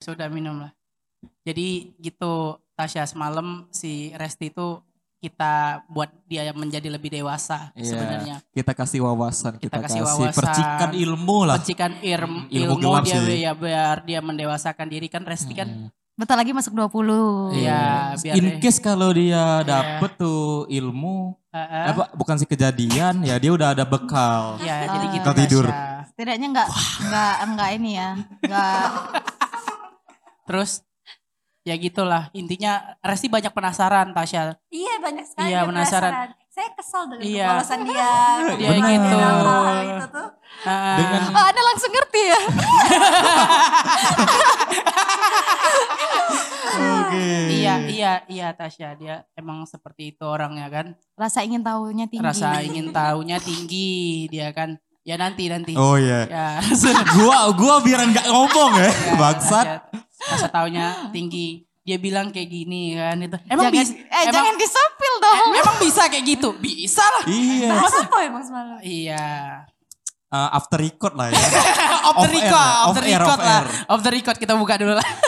Sudah minum lah. Jadi gitu Tasya semalam si Resti itu kita buat dia menjadi lebih dewasa Iya. sebenarnya. Kita kasih wawasan, kita, Kita kasih kasih, wawasan. percikan ilmu lah. Percikan Ilmu irm, ilmu, gelap dia sih. ya biar dia mendewasakan diri kan Resti kan Mm. Bentar lagi masuk 20. Iya, biar In deh. case kalau dia dapet tuh ilmu, Heeh. apa bukan sih kejadian, ya dia udah ada bekal. Ya, jadi Ah. gitu Kalau tidur. Tasya. Setidaknya enggak enggak enggak ini ya. Enggak Terus ya gitulah intinya Resti banyak penasaran Tasya. Iya banyak sekali Iya, dia penasaran. Saya kesel dengan Iya. kepolosan dia. Dia Benar. gitu. Hal-hal itu tuh. Heeh. Dengan Oh, Anda langsung ngerti ya. Oke. Iya, iya, iya Tasya dia emang seperti itu orangnya kan. Rasa ingin tahunya tinggi. Rasa ingin tahunya tinggi dia kan. Ya nanti nanti. Oh iya. Ya. gua gua biar nggak ngomong ya, Ya, bangsat. Tasya- Rasa tahunya tinggi. Dia bilang kayak gini kan itu. Emang jangan, bisa eh emang, jangan disepil dong. emang bisa kayak gitu? Bisa lah. Iya. Bahas apa emang semalam? Iya. Uh, after record lah ya. Off the Off air, record, off the air, record off lah. Off the record kita buka dulu lah.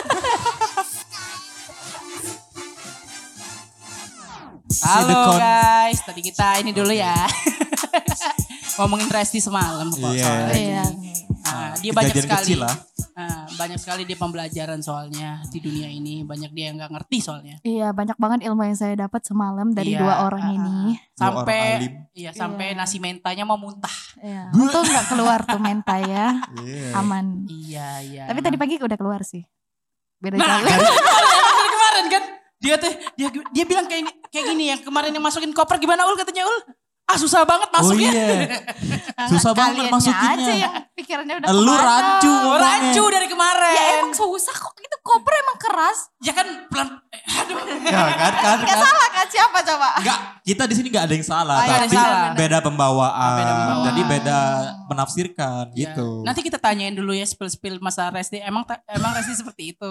Halo guys, tadi kita ini dulu ya. Ngomongin Resti semalam kok Iya. soalnya. Iya. Ah, dia banyak Kejadian sekali. kecil lah. Ah, banyak sekali dia pembelajaran soalnya di dunia ini. Banyak dia yang nggak ngerti soalnya. Iya, banyak banget ilmu yang saya dapat semalam dari Iya, dua orang ah, ini. Sampai orang iya sampai Iya. nasi mentanya mau muntah. Iya. Untung nggak keluar tuh mentai ya. Iya. Aman. Iya, iya. Tapi tadi pagi udah keluar sih. Beda Nah, jalan. dari kemarin kan dia tuh dia dia bilang kayak ini kayak gini yang kemarin yang masukin koper gimana ul katanya ul ah susah banget Oh masuknya iya. Susah banget Kaliannya masukinnya. aja yang pikirannya udah Lu ke mana. rancu Oh, rancu dari kemarin Ya emang susah kok. Itu koper emang keras. ya kan pelan eh, aduh Ya kan kan Gak kan. salah kan siapa coba? Enggak, kita di sini enggak ada yang salah, Oh, iya, tapi ada salah. beda pembawaan. Ah, beda pembawaan. Jadi beda menafsirkan Ya. gitu. nanti kita tanyain dulu ya spill spill masa Resti emang emang Resti seperti itu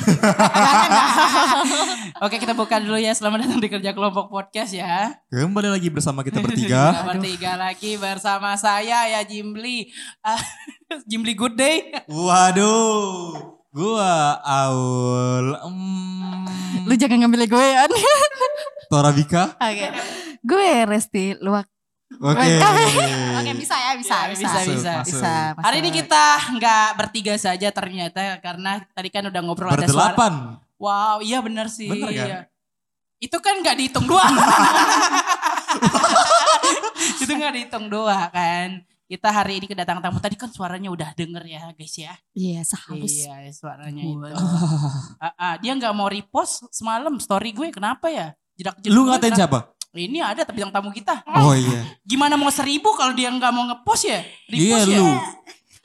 oke kita buka dulu ya selamat datang di kerja kelompok podcast ya Kembali lagi bersama kita bertiga. Bertiga lagi bersama saya ya Jimbli Ah, Jimbli good day Waduh. Gua Aul. Hmm, Lu jangan ngambil gue ya. Torabika. Oke. Gue Resti Luak. Oke. Oke bisa ya bisa Ya, bisa. bisa, Masuk, bisa. masuk. Bisa, Hari ini masuk. kita nggak bertiga saja ternyata karena tadi kan udah ngobrol ada suara. Berdelapan. Wow, iya benar sih. Bener kan? Iya. Itu kan nggak dihitung dua. itu nggak dihitung dua kan. Kita hari ini kedatangan tamu tadi kan suaranya udah denger ya guys ya. Iya sehalus. Iya suaranya itu. Ah, ah, dia nggak mau repost semalam story gue kenapa ya? Jedak Lu ngatain siapa? Ini ada tapi yang tamu kita. Oh iya. Gimana mau seribu kalau dia nggak mau ngepost ya? Iya Repost ya? lu.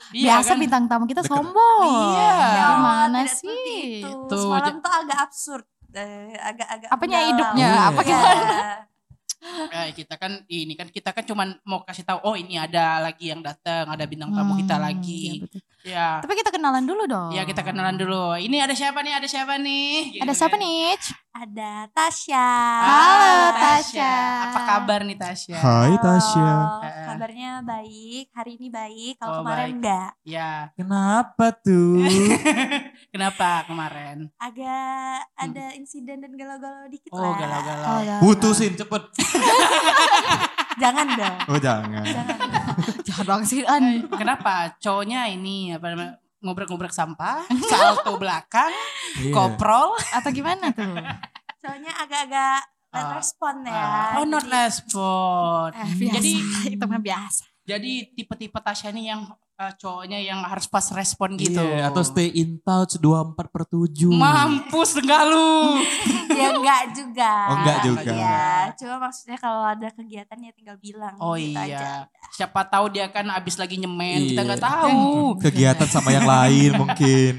Iya Biasa kan? bintang tamu kita sombong. Iya. Ya Gimana seperti sih? itu. Tuh, Semalam tuh agak absurd. Eh, agak-agak Apanya mendalam. hidupnya? Iya. Apa Iya. gimana? Eh, kita kan ini kan kita kan cuman mau kasih tahu oh ini ada lagi yang datang, ada bintang tamu kita Hmm, iya, lagi. betul. Ya. Tapi kita kenalan dulu dong. Ya kita kenalan dulu. Ini ada siapa nih? Ada siapa nih? Ada Gitu siapa kan. nih? Ada Tasya. Halo, Tasya. Apa kabar nih Tasya? Hai Tasya. Kabarnya baik. Hari ini baik. Oh, Kalau kemarin baik. enggak. Ya. Kenapa tuh? Kenapa kemarin? Agak ada insiden dan galau-galau dikit Hmm. Oh, lah. galau-galau. Oh, ya. Putusin cepet. Jangan dong. Oh jangan. Jangan dong. Jangan sih An. Kenapa? Cowoknya ini apa namanya? Ngobrek-ngobrek sampah, salto belakang, Iya. koprol. Atau gimana tuh? Soalnya agak-agak not Ah. respon ya. Oh, not Jadi- respon. Eh, biasa. Jadi itu mah biasa. jadi tipe-tipe Tasya nih yang eh, cowoknya yang harus pas respon gitu. Iya, atau stay in touch 24 per 7. Mampus enggak lu. ya enggak juga. Oh, enggak juga. Ya, cuma maksudnya kalau ada kegiatan ya tinggal bilang. Oh gitu iya. aja. Siapa tahu dia kan abis lagi nyemen, kita Iya. nggak tahu. Kegiatan sama yang lain mungkin.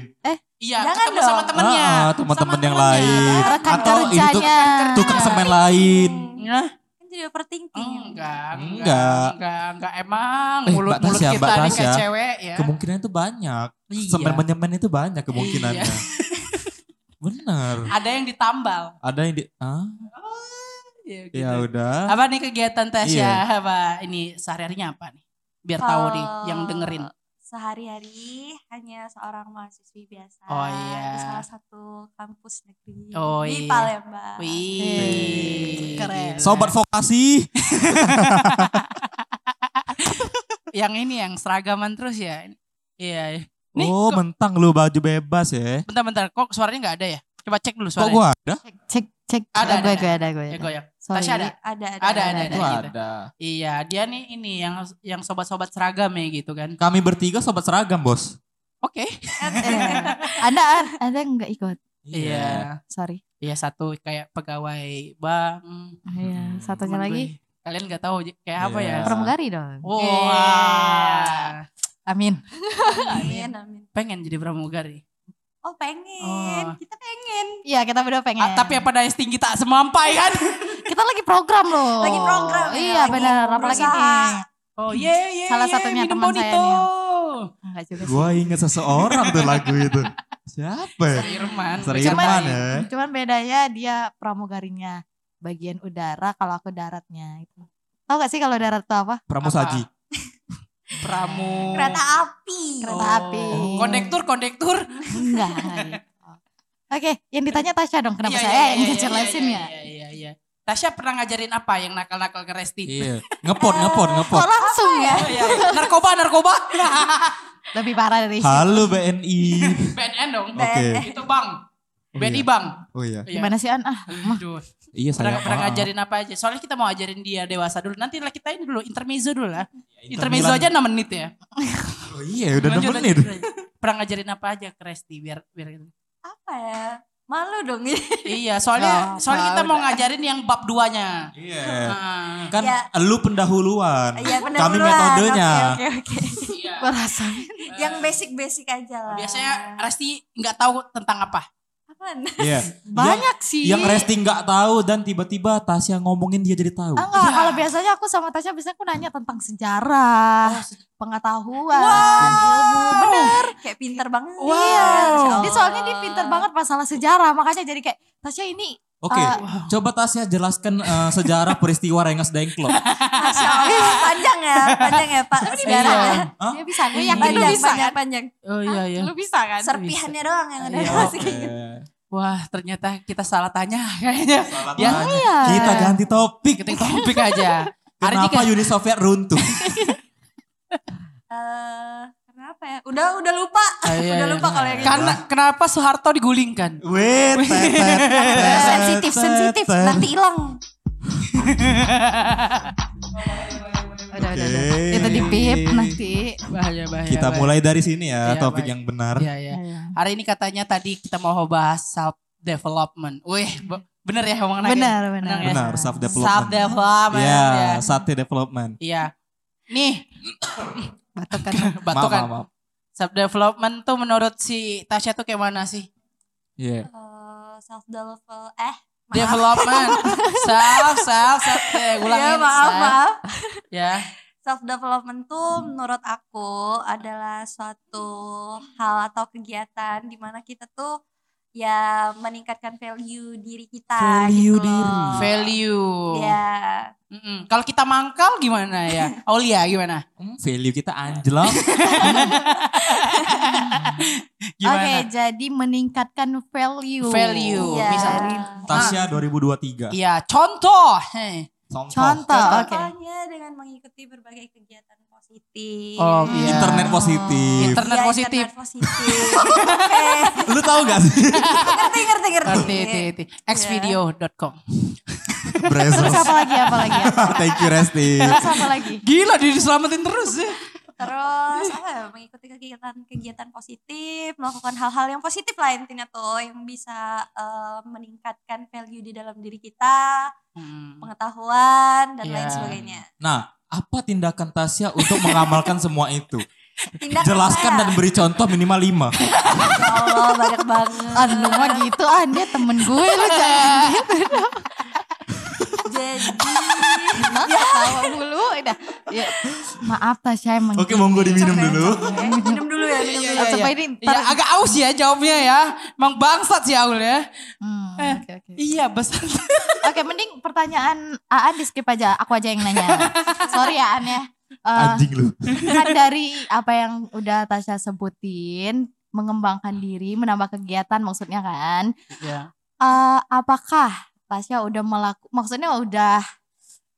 Iya, Jangan ketemu sama dong. temennya. Ah, ah, teman-teman Sama yang temennya. lain. Rekan Atau itu tuh kerjanya. tukang semen lain. Nah, Kan jadi overthinking. enggak, Enggak. enggak, enggak, enggak emang Eh, mulut mulut Tasya, kita Mbak nih kayak cewek ya. Kemungkinan itu banyak. Iya. Semen menyemen itu banyak kemungkinannya. Iya. Bener. Ada yang ditambal. Ada yang di ah, Ya, gitu. ya udah. Apa nih kegiatan Tasya? Iya. Apa ini sehari-harinya apa nih? Biar tahu nih yang dengerin. Sehari-hari hanya seorang mahasiswi biasa Oh, iya. di salah satu kampus negeri Oh, di iya. Palembang. Wih, Keren. Sobat vokasi. yang ini yang seragaman terus ya. Iya. Nih, oh, kok- mentang lu baju bebas ya. Bentar-bentar, kok suaranya nggak ada ya? Coba cek dulu Kok suaranya. gua ada? Cek cek cek. Ada, Oh, gue ada, gue ada gue. Ya, ada. goyang. Sorry. Tasya ada? Ada, ada, Ada, ada, ada. Itu gitu. ada. Iya, dia nih ini yang yang sobat-sobat seragam ya gitu kan. Kami bertiga sobat seragam, Bos. Oke. Eh, Anda Anda nggak ikut. Iya. Sorry. Iya satu kayak pegawai bank. Iya, satunya Temen lagi gue. Kalian nggak tahu kayak apa Iya. ya? pramugari dong. Wah. Amin. Amin, amin. Pengen jadi pramugari. Oh pengen, Oh. kita pengen. Iya, kita berdua pengen. Ah, tapi apa daya tinggi tak semampai kan? kita lagi program loh. Lagi program ya, Iya, lagi benar. Apalagi nih. Oh iya iya. Salah iya, satunya teman saya nih. Enggak juga sih. Gua inget seseorang tuh lagu itu. Siapa ya? Sir Irman. Sir Bercanda. Irman ya. Cuman bedanya dia pramugarinya bagian udara kalau aku daratnya itu. Tahu gak sih kalau darat itu apa? Pramusaji. Pramu. Kereta api. Kereta Oh. api. Kondektur kondektur. Enggak. Oke, yang ditanya Tasya dong, kenapa Iya, saya iya, yang iya, iya, ya? Iya iya iya. Tasya pernah ngajarin apa yang nakal-nakal ke Resti? Iya. Ngepot, ngepot, ngepot. Oh langsung ya? Oh, iya. Narkoba narkoba. Lebih parah dari. Halo BNI. BNN dong. Oke. Itu bang. Oh, BNI iya. bang. Oh iya. Iya. Gimana sih An? Ah, Aduh. Iya saya. Pernah, ngajarin apa aja? Soalnya kita mau ajarin dia dewasa dulu. Nanti lah kita ini dulu intermezzo dulu lah. Inter Intermezzo aja 6 menit ya. Oh iya udah Lanjut, 6 menit. lanjut, lanjut. Pernah ngajarin apa aja ke Resti biar biar gitu. Apa ya? Malu dong. Iya, soalnya Oh, soalnya kita udah. mau ngajarin yang bab duanya. Iya. Nah, Kan Ya. lu pendahuluan. Iya Kami pendahuluan. metodenya. Oke, oke, oke. iya. Gua rasa. Yang basic-basic aja lah. Biasanya Resti nggak tahu tentang apa. Apaan? Iya. Banyak sih. Yang Resti nggak tahu dan tiba-tiba Tasya ngomongin dia jadi tahu. Ah, enggak, Iya. kalau biasanya aku sama Tasya biasanya aku nanya tentang sejarah, pengetahuan, Wow. ilmu. Bener. Kayak pinter banget. Wow. Iya. Dia soalnya dia pinter banget masalah sejarah, makanya jadi kayak Tasya ini Oke, Ah. coba Tasya jelaskan eh, sejarah peristiwa Rengas Dengklok. Masya Allah. Panjang ya, panjang ya Pak. Sejarah. Iya. Hah? dia bisa. Gue Iya. yakin Panjang, bisa panjang, kan? panjang. Oh iya iya. Lu bisa kan? Serpihannya doang yang ada. Iya. Kayak gitu. Wah, ternyata kita salah tanya kayaknya. Salah Ya. tanya. Iya. Kita ganti topik. Kita topik aja. Kenapa Uni Soviet runtuh? Eh, kenapa ya? Udah udah lupa. Ah, iya, udah iya. lupa kalau yang itu. karena kenapa Soeharto digulingkan? Wait, sensitif, sensitif. Nanti hilang. Udah, udah, udah. Itu di pip nanti. Bahaya bahaya. Kita bahaya. mulai dari sini ya, Iya, topik baik. yang benar. Iya iya. Hari ini katanya tadi kita mau bahas self development. Wih, be- bener ya ngomong anaknya? Benar, benar. Benar ya? Benar, self Self development. development. Iya, ya. sate development. Iya. Nih, Batuk kan. batuk Maaf, kan. maaf, maaf. Self development tuh menurut si Tasya tuh kayak mana sih? Iya. self develop eh maaf. Development. self, self, self. Eh, ulangin. ya maaf self. maaf Ya. self development tuh menurut aku adalah suatu hal atau kegiatan di mana kita tuh ya meningkatkan value diri kita Value gitu diri. Value. ya Mm-mm. Kalau kita mangkal gimana ya? Aulia gimana? Hmm, value kita anjlok. Gimana? Oke, jadi meningkatkan value. Value. Iya. Misalnya. Tasya 2023. Iya, contoh. Hei. Contoh. Contoh, oke. dengan mengikuti berbagai kegiatan positif Oh, iya. Internet positif. Internet Iya, positif. internet positif Oke. Lu tahu gak sih? ngerti ngerti ngerti Ngerti, ngerti, ngerti. xvideo.com. Terus apa lagi? Apa lagi? Apa? Thank you Resti. Terus apa lagi? Gila, dia diselamatin terus ya. Terus apa ya, mengikuti kegiatan-kegiatan positif, melakukan hal-hal yang positif lah intinya tuh yang bisa eh, meningkatkan value di dalam diri kita, Hmm. pengetahuan dan lain Iya. sebagainya. Nah, apa tindakan Tasya untuk mengamalkan semua itu? Tindakan Jelaskan saya, dan beri contoh minimal 5. ya Allah banyak banget. Anu mah gitu, ah dia temen gue lu jangan gitu. Jadi Ya, tawa mulu udah. Ya, maaf Tasya emang. Oke, monggo diminum dulu. minum dulu ya, minum Iya, dulu. iya, Sampai iya. ini Ya, agak aus ya jawabnya ya. Emang bangsat sih Aul ya. Hmm, Eh. Oke, oke. Iya, besar. Oke, mending pertanyaan Aan di skip aja. Aku aja yang nanya. Sorry ya Aan ya. eh, Anjing lu. kan dari apa yang udah Tasya sebutin mengembangkan diri, menambah kegiatan maksudnya kan. Ya. Eh, apakah Tasya udah melakukan maksudnya udah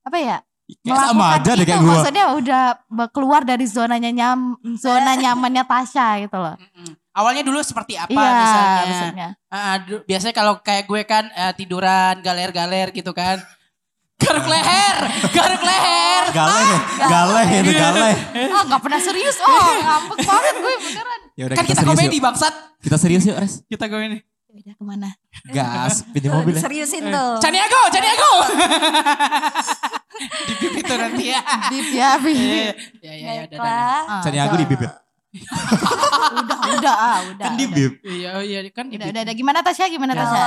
apa ya? Kayak sama aja deh kayak gue. Maksudnya udah keluar dari zonanya nyam zona nyamannya Tasya gitu loh. Awalnya dulu seperti apa Iya, misalnya? maksudnya. Ah, du- biasanya kalau kayak gue kan eh, tiduran galer-galer gitu kan. Garuk leher, garuk leher. Galeh, galeh itu galeh. Oh, nggak pernah serius. Oh, ngambek banget gue beneran. Ya udah Kan kita serius komedi yuk. bangsat. Kita serius yuk, Res. Kita komedi. Udah ke mana? Gas, pinjam Tuh, mobil ya. Seriusin tuh. Caniago, Caniago. di bib itu nanti ya. Bip ya. Iya, iya, iya, udah, udah, udah. Baiklah. Ah, Cari aku di bib ya. Udah, udah, ah, udah. Kan di udah. bib. Iya, oh iya kan di Udah, bib. udah, udah. Gimana Tasya? Gimana Ya. Tasya?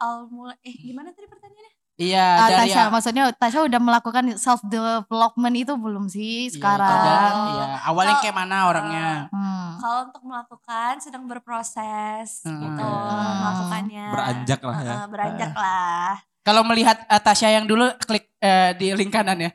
Awal mulai eh gimana tadi pertanyaannya? Iya, Ah, dari Tasya, maksudnya Tasya udah melakukan self development itu belum sih Iya, sekarang? ada- Iya, awalnya Kalau- kayak mana orangnya? Hmm. Kalau untuk melakukan sedang berproses Hmm. gitu Hmm. melakukannya. Beranjak lah ya. Heeh, beranjak lah. Kalau melihat eh, Tasya yang dulu klik eh, di link kanan ya.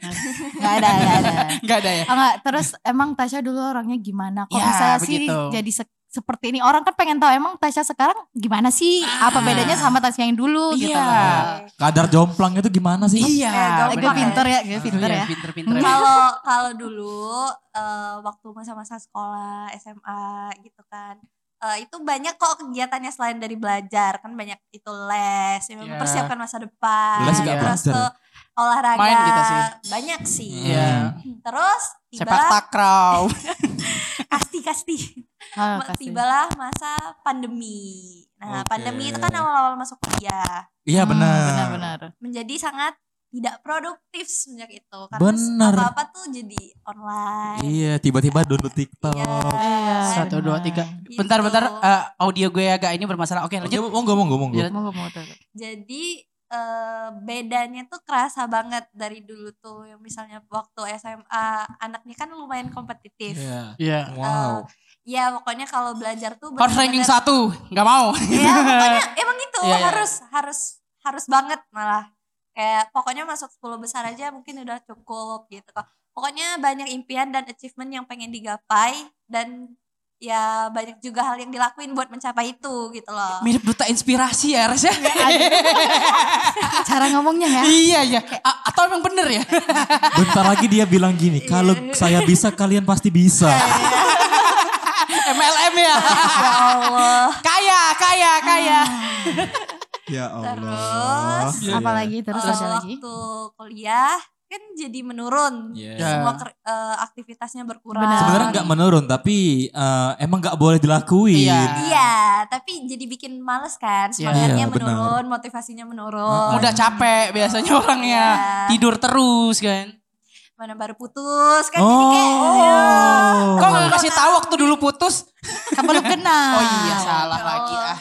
Gak ada, gak ada. Enggak ada ya? Ah, nggak. terus emang Tasya dulu orangnya gimana? Kok Ya, bisa sih jadi se- seperti ini? Orang kan pengen tahu emang Tasya sekarang gimana sih? Apa Ah. bedanya sama Tasya yang dulu gitu? Iya. loh. Kadar jomplang itu gimana sih? Iya, Ya, Eh, gue pinter ya, gue pinter Iya, ya. Pinter-pinter. Kalau kalau dulu eh, waktu masa-masa sekolah SMA gitu kan. eh, itu banyak kok kegiatannya selain dari belajar kan banyak itu les yang Iya. mempersiapkan masa depan Les nggak terus belajar. ke olahraga Main kita sih. banyak sih Iya. terus Sepak tibalah takraw. kasti kasti Oh, tibalah masa pandemi. Nah, Oke. pandemi itu kan awal-awal masuk kuliah Iya Hmm, benar. Benar-benar. menjadi sangat tidak produktif sejak itu karena Bener. apa-apa tuh jadi online. Iya, tiba-tiba download TikTok. Iya, Satu, dua, benar. tiga. Gitu. Bentar, bentar. eh, audio gue agak ini bermasalah. Oke, Oke, lanjut. monggo, monggo, monggo. Iya. Mau mau tuh. Jadi eh, bedanya tuh kerasa banget dari dulu tuh yang misalnya waktu SMA anaknya kan lumayan kompetitif. Iya. Iya. Wow. Ya pokoknya kalau belajar tuh Harus ranking satu. Nggak mau. ya pokoknya emang itu Iya, iya. harus harus harus banget malah kayak pokoknya masuk 10 besar aja mungkin udah cukup gitu kok pokoknya banyak impian dan achievement yang pengen digapai dan ya banyak juga hal yang dilakuin buat mencapai itu gitu loh Mirip duta inspirasi ya, Res ya? Cara ngomongnya ya. iya, iya. A- atau emang bener ya? Bentar lagi dia bilang gini, kalau saya bisa kalian pasti bisa. MLM ya? ya Allah kaya, kaya, kaya. Ya terus Iya, Apalagi terus eh, ada lagi. waktu kuliah kan jadi menurun Iya. semua ker- eh, aktivitasnya berkurang Benar. Sebenarnya nggak menurun, tapi eh, emang nggak boleh dilakuin. Iya. Iya, tapi jadi bikin males kan. Iya. Semangatnya Iya, benar. menurun, motivasinya menurun. Udah capek biasanya orangnya. Iya. Tidur terus kan. Mana baru putus kan jadi kayak Oh. ya. Kok gak kasih tahu waktu dulu putus? Kan belum kenal. Oh iya, salah Ya lagi ah.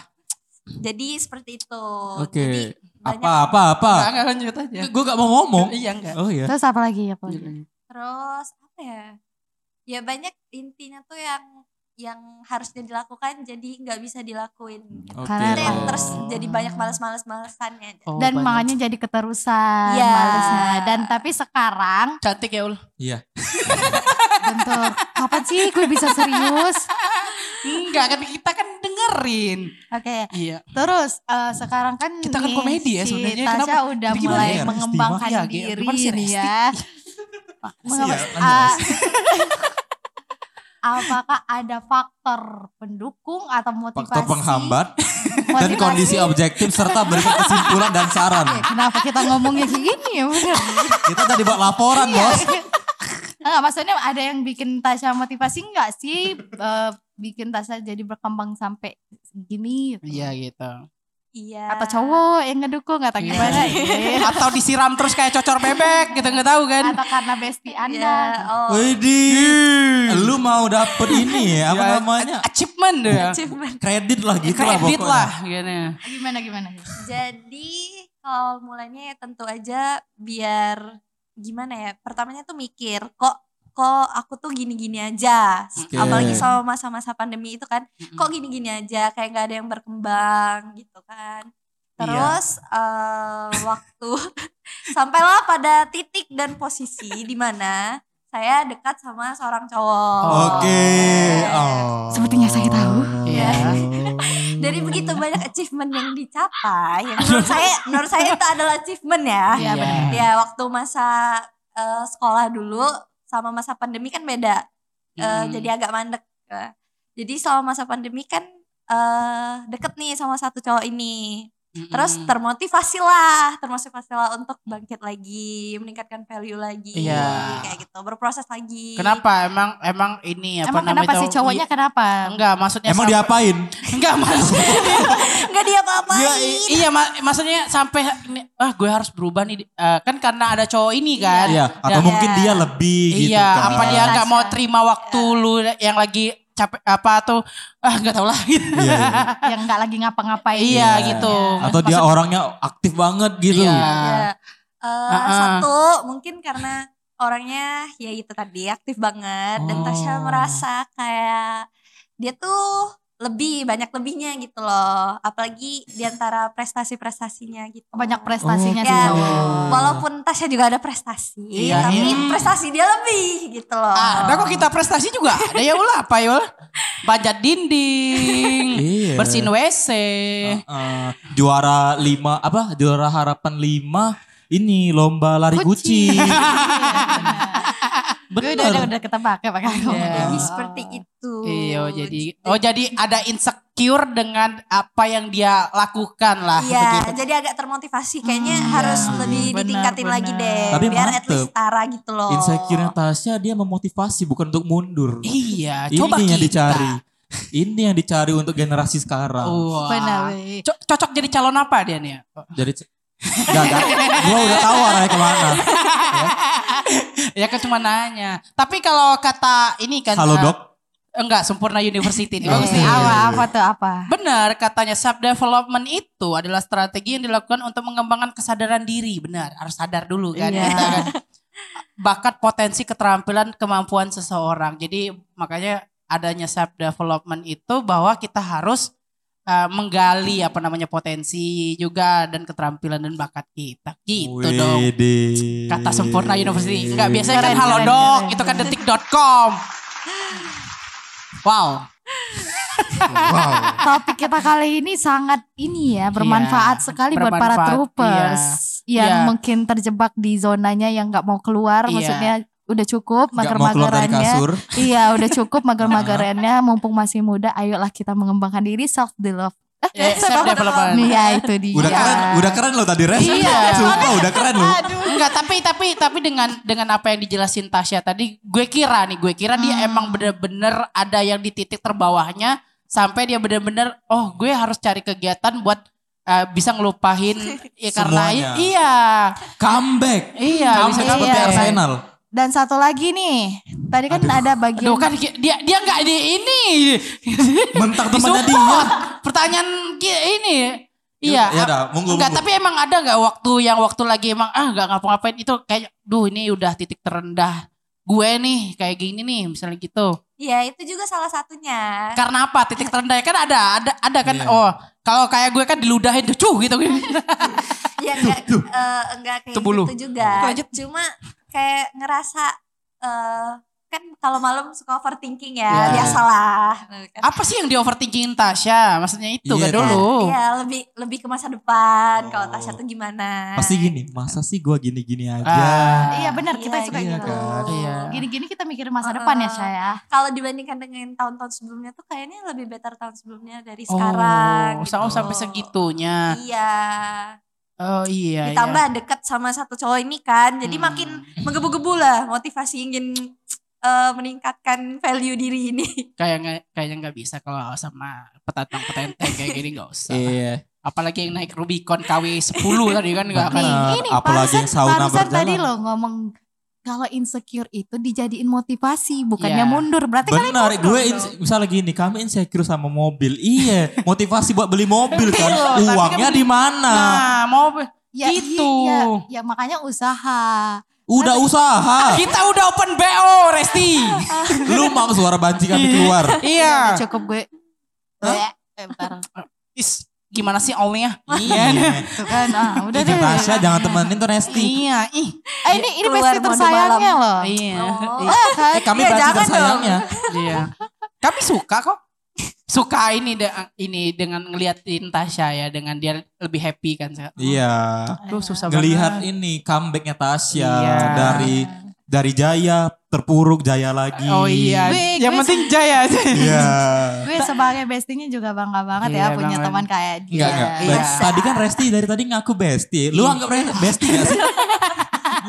Jadi seperti itu. Oke. Jadi banyak- Apa, apa, apa? Enggak, enggak lanjut aja. Gue gak mau ngomong. Iya, enggak. Oh iya. Terus apa lagi? Apa lagi? Terus apa ya? Ya banyak intinya tuh yang yang harusnya dilakukan jadi nggak bisa dilakuin. Oke. Karena Itu yang Oh. terus jadi banyak males-males-malesannya. Oh, Dan banyak. makanya jadi keterusan Iya. malesnya. Dan tapi sekarang cantik ya ul. Iya. bentuk kapan sih gue bisa serius? Enggak kan kita kan dengerin. Oke. Iya. Terus eh, sekarang kan Kita kan komedi ya si sebenarnya. Tasya Kenapa? udah Jadi mulai ya, mengembangkan Iya, diri ya. Mengapa- Siap, ah, lanjut. apakah ada faktor pendukung atau motivasi? Faktor penghambat dan Motivasi? kondisi objektif serta berikan kesimpulan dan saran. Eh, Kenapa kita ngomongnya kayak gini ya bener? Kita tadi buat laporan, Iya. Bos. Enggak, maksudnya ada yang bikin Tasya motivasi enggak sih? Eh, bikin Tasya jadi berkembang sampai segini gitu. Iya gitu. Iya. Atau cowok yang ngedukung atau Iya. gimana? Eh, Atau disiram terus kayak cocor bebek gitu nggak tahu kan. Atau karena bestie Iya, Anda? oh. Widih, lu mau dapet ini ya, apa Ya, namanya? Achievement ya. Achievement. Kredit lah gitu lah Kredit pokoknya. lah gitu. Gimana gimana? Jadi kalau mulanya ya tentu aja biar gimana ya? Pertamanya tuh mikir kok kok aku tuh gini-gini aja. Oke. Apalagi sama masa-masa pandemi itu kan, kok gini-gini aja kayak nggak ada yang berkembang gitu kan. Terus eh, waktu sampailah pada titik dan posisi di mana saya dekat sama seorang cowok. Oke. Iya. Oh. Sepertinya saya tahu. Iya. Dari begitu banyak achievement yang dicapai, yang menurut saya menurut saya itu adalah achievement ya. Iya, benar. Ya waktu masa eh, sekolah dulu sama masa pandemi kan beda. Eh, Mm. Jadi agak mandek. Jadi selama masa pandemi kan eh deket nih sama satu cowok ini. Terus termotivasi lah, termotivasi lah untuk bangkit lagi, meningkatkan value lagi, Iya. kayak gitu, berproses lagi. Kenapa emang emang ini apa Emang namanya kenapa sih cowoknya kenapa? Enggak maksudnya Emang sampai- diapain? enggak mas Nggak dia apa-apain. Iya, iya ma- maksudnya sampai ini, ah gue harus berubah nih Eh, kan karena ada cowok ini kan Iya. Atau Dan- mungkin dia lebih gitu iya kan. apa dia Iya. nggak mau terima waktu lu yang lagi capek apa tuh ah nggak tahu lah gitu. Iya, iya. Yang nggak lagi ngapa-ngapain. Iya, Iya. gitu Atau dia orangnya aktif banget gitu. Iya. Ya. Eh, Uh-uh. Satu mungkin karena orangnya ya itu tadi aktif banget dan Tasya Oh. merasa kayak dia tuh lebih banyak lebihnya gitu loh. Apalagi di antara prestasi-prestasinya gitu. Banyak prestasinya sih Ya, cowok. walaupun Tasya juga ada prestasi Iya, tapi iya. prestasi dia lebih gitu loh. Ada kok kita prestasi juga ada ya ulah apa ya ulah panjat dinding Iya. bersihin WC Heeh. juara lima apa? Juara harapan lima ini lomba lari Kucing. kucing. Gue udah, udah, udah ketebak ya pakai. Iya. jadi seperti itu Iya, jadi oh jadi ada insecure dengan apa yang dia lakukan lah Iya, begitu. jadi agak termotivasi. Kayaknya Hmm, harus iya. lebih Benar, ditingkatin lagi benar. deh. Tapi biar at mantep. least setara gitu loh. Insecure Tasya dia memotivasi bukan untuk mundur. Iya, Ini coba yang kita. dicari. Ini yang dicari untuk generasi sekarang. Wah. Benar. cocok jadi calon apa dia nih? Jadi Gak, gak. Gue udah tahu arahnya ke mana. ya kan cuma nanya. Tapi kalau kata ini kan Halo eh, dok. enggak sempurna university ini Oh, bagus iya. nih. Apa, apa tuh apa? Benar katanya self development itu adalah strategi yang dilakukan untuk mengembangkan kesadaran diri. Benar, harus sadar dulu kan Iya. kita kan. Bakat potensi keterampilan kemampuan seseorang. Jadi makanya adanya self development itu bahwa kita harus uh, menggali apa namanya potensi juga dan keterampilan dan bakat kita. Gitu dong. Widih. Kata sempurna university. Enggak biasanya kan halo keren, dok, keren, itu kan detik.com. Wow. Wow. Topik kita kali ini sangat ini ya bermanfaat Iya, sekali buat para bermanfaat, troopers yang Iya. mungkin terjebak di zonanya yang nggak mau keluar. Iya. Maksudnya udah cukup mager-magerannya. Iya, udah cukup mager-magerannya. Mumpung masih muda, ayolah kita mengembangkan diri self develop. Eh, self development. Iya, itu dia. Udah keren, udah keren loh tadi Res. Iya. Sumpah udah keren loh. Enggak, tapi tapi tapi dengan dengan apa yang dijelasin Tasya tadi, gue kira nih, gue kira dia Hmm. emang bener-bener ada yang di titik terbawahnya sampai dia bener-bener oh gue harus cari kegiatan buat eh, bisa ngelupahin ya karena Semuanya. iya. Comeback. Iya, bisa Comeback seperti iya. Arsenal. Dan satu lagi nih, tadi kan ada bagian Aduh kan dia dia enggak di ini. Mentang Di temannya dia. Pertanyaan ini. Iya. Ya monggo. Enggak, tapi emang ada nggak waktu yang waktu lagi emang ah nggak ngapa-ngapain itu kayak, duh ini udah titik terendah gue nih kayak gini nih misalnya gitu. Iya, itu juga salah satunya. Karena apa? Titik terendah kan ada, ada, ada kan. Iya. Oh, kalau kayak gue kan diludahin tuh, cuh gitu. Ya enggak eh, enggak kayak Tuh bulu. gitu juga. Lanjut. Cuma kayak ngerasa eh kan kalau malam suka overthinking ya, Iya. biasalah. apa sih yang di overthinking Tasya? Maksudnya itu Iya, gak dulu. Iya, lebih lebih ke masa depan. Kalau Tasya tuh gimana? Pasti gini, masa sih gua gini-gini aja. Ah. Iya benar kita Iya, suka iya gitu. kan. Iya. Gini-gini kita mikirin masa Uh-uh. depan ya saya. Kalau dibandingkan dengan tahun-tahun sebelumnya tuh kayaknya lebih better tahun sebelumnya dari Oh, sekarang. oh, gitu. sampai segitunya. Iya. Oh iya. iya. Ditambah dekat sama satu cowok ini kan, jadi Hmm. makin menggebu-gebu lah motivasi ingin eh, meningkatkan value diri ini. kayak nggak kayaknya nggak bisa kalau sama petantang petenteng kayak gini nggak usah. Iya. Apalagi yang naik Rubicon KW 10 tadi kan nggak akan. Ini apalagi yang sauna barusan berjalan. tadi lo ngomong kalau insecure itu dijadiin motivasi bukannya Iya. mundur. Berarti kalian Benar, mundur gue ins- misalnya gini, kami insecure sama mobil. Iya, motivasi buat beli mobil kan. Iya, tapi Uangnya kan- di mana? Nah, mau ya, gitu. iya, ya makanya usaha. Udah usaha. kita udah open BO, Resti. Lu mau suara banci kami keluar. iya. Cukup gue. Hah? Eh, bentar. Is, gimana sih all-nya? Iya. Tuh kan, ah, udah Ih, deh. Tasya jangan temenin tuh Resti. Iya, ih. Eh, ini ini mode tersayangnya loh. Iya. Oh. iya. Eh, kan? Eh kami Iya, berarti jangan tersayangnya. Iya. Kami suka kok. Suka ini de- ini dengan ngeliatin Tasya ya dengan dia lebih happy kan. Iya. Tuh susah Ngelihat banget. ini comebacknya Tasya Iya. dari dari Jaya terpuruk Jaya lagi. Oh iya. Gue- Yang gue penting Jaya aja. Iya. Gue sebagai bestinya juga bangga banget Iya, ya punya bangga. teman kayak dia. Enggak, enggak. Iya. Tadi kan Resti dari tadi ngaku bestie. Lu anggap Resti bestie gak sih?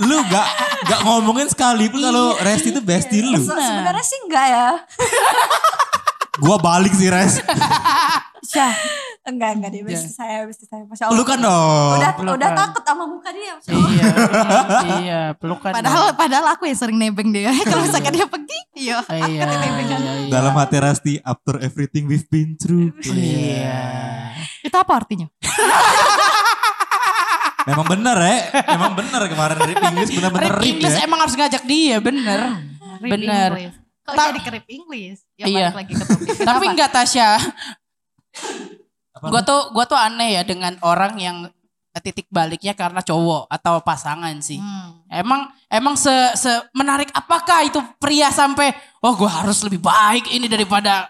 lu gak, gak ngomongin sekalipun kalau Resti itu bestie lu. Se- Sebenarnya sih enggak ya. Gua balik sih Res. Syah, Enggak, enggak dia Iya. besti saya, besti saya. Masya Allah. Lu kan dong. Udah, pelukan. udah takut sama muka dia. Masya Allah. iya. iya, pelukan. padahal padahal aku yang sering nebeng dia. Kalau misalkan dia pergi, iya. iya, iya, iya. Dalam hati Resti, after everything we've been through. Iya. Itu apa artinya? Memang bener ya. Memang bener kemarin Rip English bener-bener Rip rip English ya. emang harus ngajak dia, bener. Rip Bener. English. Kok Ta- jadi kerip English? Ya Iya. balik lagi ke topik. Tapi enggak Tasya. Apa Gua tuh gua tuh aneh ya dengan orang yang titik baliknya karena cowok atau pasangan sih. Hmm. Emang emang se, se menarik apakah itu pria sampai oh gua harus lebih baik ini daripada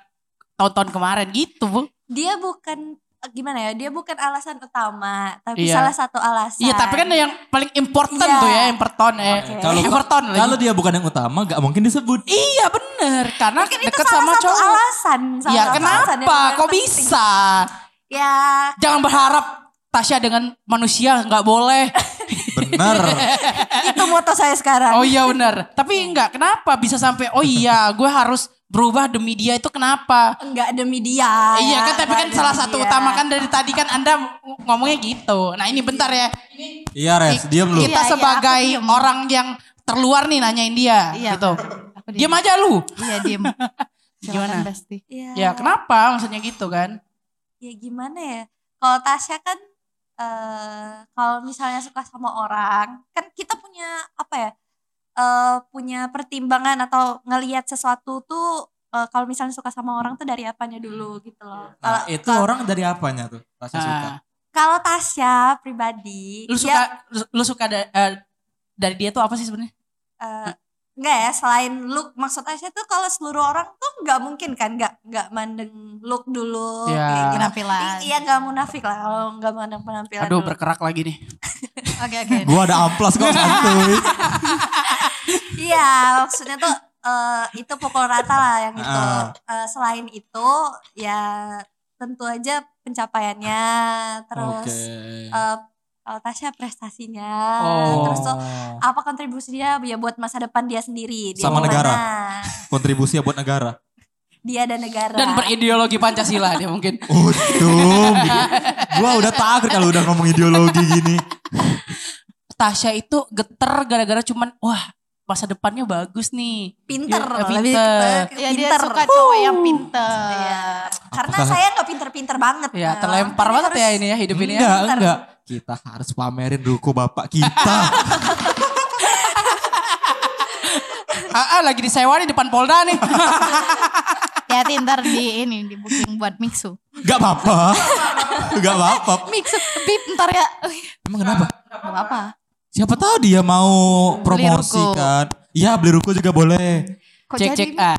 tahun-tahun kemarin gitu, Bu. Dia bukan gimana ya? Dia bukan alasan utama, tapi Iya. salah satu alasan. Iya, tapi kan yang paling important Iya. tuh ya, important eh. Oke. Kalau important lagi. kalau dia bukan yang utama, gak mungkin disebut. Iya bener, karena Mungkin salah sama satu cowok. alasan. salah Ya satu alasan kenapa? paling Kok penting. bisa? Ya Jangan berharap Tasya dengan manusia nggak boleh. Bener. itu moto saya sekarang. Oh iya benar. Tapi enggak, kenapa bisa sampai oh iya gue harus berubah demi dia itu kenapa? Enggak demi dia. iya ya, kan tapi kan salah satu dia. utama kan dari tadi kan Anda ngomongnya gitu. Nah ini bentar ya. Iya Res, diam lu. Iya, Kita iya, sebagai aku diem. orang yang terluar nih nanyain dia Iya. gitu. Aku Diam aja lu. Iya, diem. Gimana? Besti. Iya. Ya kenapa maksudnya gitu kan? Ya gimana ya? Kalau Tasya kan eh kalau misalnya suka sama orang, kan kita punya apa ya? eh punya pertimbangan atau ngelihat sesuatu tuh eh, kalau misalnya suka sama orang tuh dari apanya dulu gitu loh. Kalau Nah, itu kalau- orang dari apanya tuh? Rasa suka. Nah, kalau Tasya pribadi, lu dia, suka lu, lu suka da- eh, dari dia tuh apa sih sebenarnya? eh, enggak ya selain look maksud Tasya tuh kalau seluruh orang tuh nggak mungkin kan nggak nggak mandeng look dulu Ya. gitu. Penampilan. Iya nggak munafik lah kalau nggak mandang penampilan. Aduh dulu. berkerak lagi nih. Oke, oke. Gua ada amplas kok santuy. Iya, maksudnya tuh eh, itu pukul rata lah yang itu. Ah. Eh, selain itu ya tentu aja pencapaiannya, terus Oke. eh, kalau Tasya prestasinya, Oh. terus tuh apa kontribusinya ya buat masa depan dia sendiri. Dia Sama gimana, negara. Kontribusi buat negara. Dia dan negara. Dan berideologi Pancasila dia mungkin. Untung. Gua udah takut kalau udah ngomong ideologi gini. Tasya itu geter gara-gara cuman wah masa depannya bagus nih. pinter, Dia- lebih pinter. Iya, dia pinter. suka cowok yang pinter. Iya. Karena Apakah- saya nggak pinter-pinter banget. Ya terlempar banget ya ini ya hidup ini ya. Enggak, enggak. Kita harus pamerin ruko bapak kita. Ah, ah, lagi disewa nih depan Polda nih. Ya ntar di ini di booking buat mixu. Enggak apa-apa. Enggak apa-apa. Mixu bip ntar ya. Emang kenapa? Gak apa-apa. Siapa tahu dia mau Beli promosi ruko. kan. Iya, beli ruko juga boleh. Kok Cek jadi cek ah.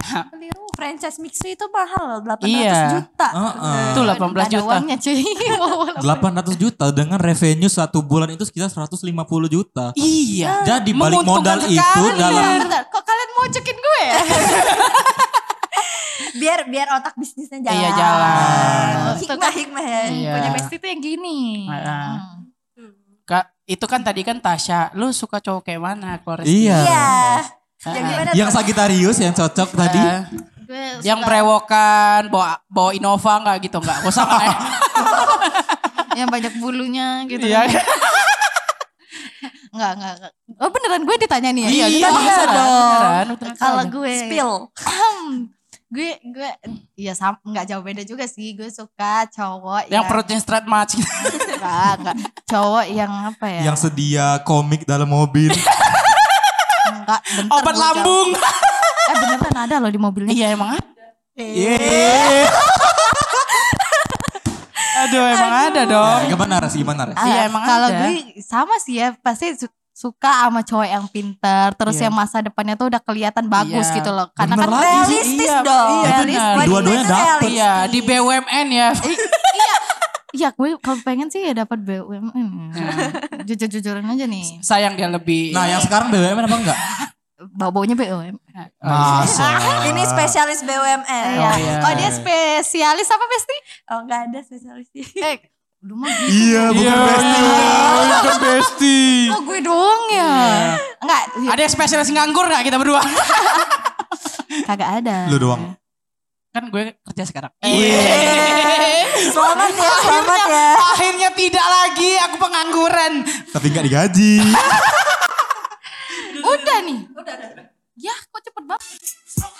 Franchise mixu itu mahal loh, 800 Iya. juta. Heeh. Itu 18 Ada juta. uangnya cuy. 800 juta dengan revenue satu bulan itu sekitar 150 juta. Iya. Jadi balik modal sekali. itu dalam Bentar, kok kalian mau cekin gue ya? biar biar otak bisnisnya jalan. Iya, jalan. Hikmah hikmah ya. Iya. Punya bestie tuh yang gini. Hmm. Kak, itu kan tadi kan Tasya, lu suka cowok kayak mana Flores? Iya. Iya. Yang Yang? Sagitarius yang cocok tadi. Yang suka berewokan, bawa bawa Innova enggak gitu enggak? Gak usah nggak ya? yang banyak bulunya gitu. Iya. Enggak, enggak, enggak. Oh beneran gue ditanya nih ya? Iya, Iya beneran, beneran, beneran. Kalau gue Spill. gue gue ya sam nggak jauh beda juga sih gue suka cowok yang yang perutnya straight match. enggak, enggak. cowok yang apa ya Yang sedia komik dalam mobil. enggak bentar Obat jauh. Eh beneran ada loh di mobilnya iya emang ada. Yeay. Aduh emang ada dong. Ya, gimana res? Gimana res? Iya, Ah, emang kalau gue sama sih ya pasti su- suka sama cowok yang pinter terus Iya. yang masa depannya tuh udah kelihatan bagus Iya. gitu loh karena Bener kan lagi realistis Iya, dong iya, realistis Dua-duanya itu dapet. Iya di BUMN ya. iya gue kalau pengen sih ya dapat BUMN jujur-jujuran aja nih Sayang dia lebih. Nah yang sekarang BUMN apa enggak? Bau-baunya BUMN Masa? ini spesialis BUMN Iya. iya. Oh dia spesialis apa Besti? oh nggak ada spesialis Eh, lu mah gitu. Iya bukan Besti. Bukan Besti. Oh gue doang ya. Enggak, Ada yang spesialis nganggur gak kita berdua? kagak ada. Lu doang. kan gue kerja sekarang. selamat ya selamat ya Akhirnya tidak lagi aku pengangguran. Tapi enggak digaji. Udah udah, Udah, nih. udah, udah. Ya, kok cepet banget. Oh,